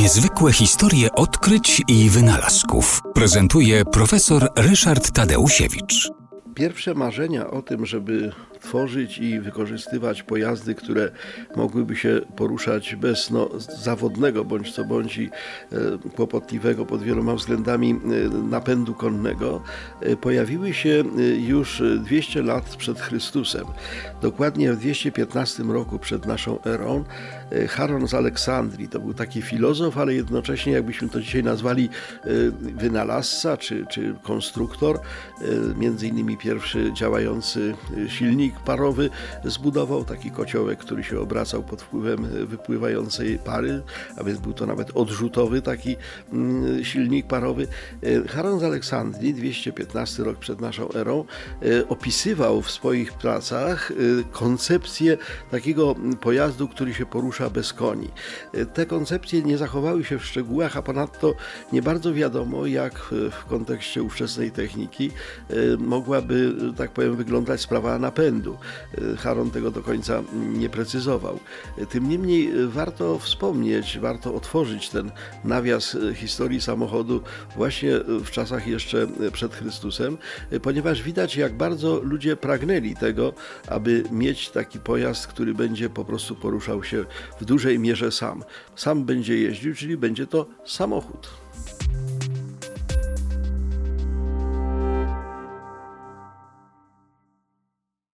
Niezwykłe historie odkryć i wynalazków prezentuje profesor Ryszard Tadeusiewicz. Pierwsze marzenia o tym, żeby tworzyć i wykorzystywać pojazdy, które mogłyby się poruszać bez no, zawodnego bądź co bądź i e, kłopotliwego pod wieloma względami e, napędu konnego, e, pojawiły się już 200 lat przed Chrystusem. Dokładnie w 215 roku przed naszą erą Charon z Aleksandrii to był taki filozof, ale jednocześnie jakbyśmy to dzisiaj nazwali wynalazca czy, czy konstruktor, między innymi pierwszy działający silnik parowy zbudował, taki kociołek, który się obracał pod wpływem wypływającej pary, a więc był to nawet odrzutowy taki mm, silnik parowy. E, Charon z Aleksandrii, 215 rok przed naszą erą, e, opisywał w swoich pracach e, koncepcję takiego pojazdu, który się porusza bez koni. Te koncepcje nie zachowały się w szczegółach, a ponadto nie bardzo wiadomo, jak w kontekście ówczesnej techniki mogłaby, tak powiem, wyglądać sprawa napędu. Charon tego do końca nie precyzował. Tym niemniej warto wspomnieć, warto otworzyć ten nawias historii samochodu właśnie w czasach jeszcze przed Chrystusem, ponieważ widać, jak bardzo ludzie pragnęli tego, aby mieć taki pojazd, który będzie po prostu poruszał się w dużej mierze sam. Sam będzie jeździł, czyli będzie to samochód.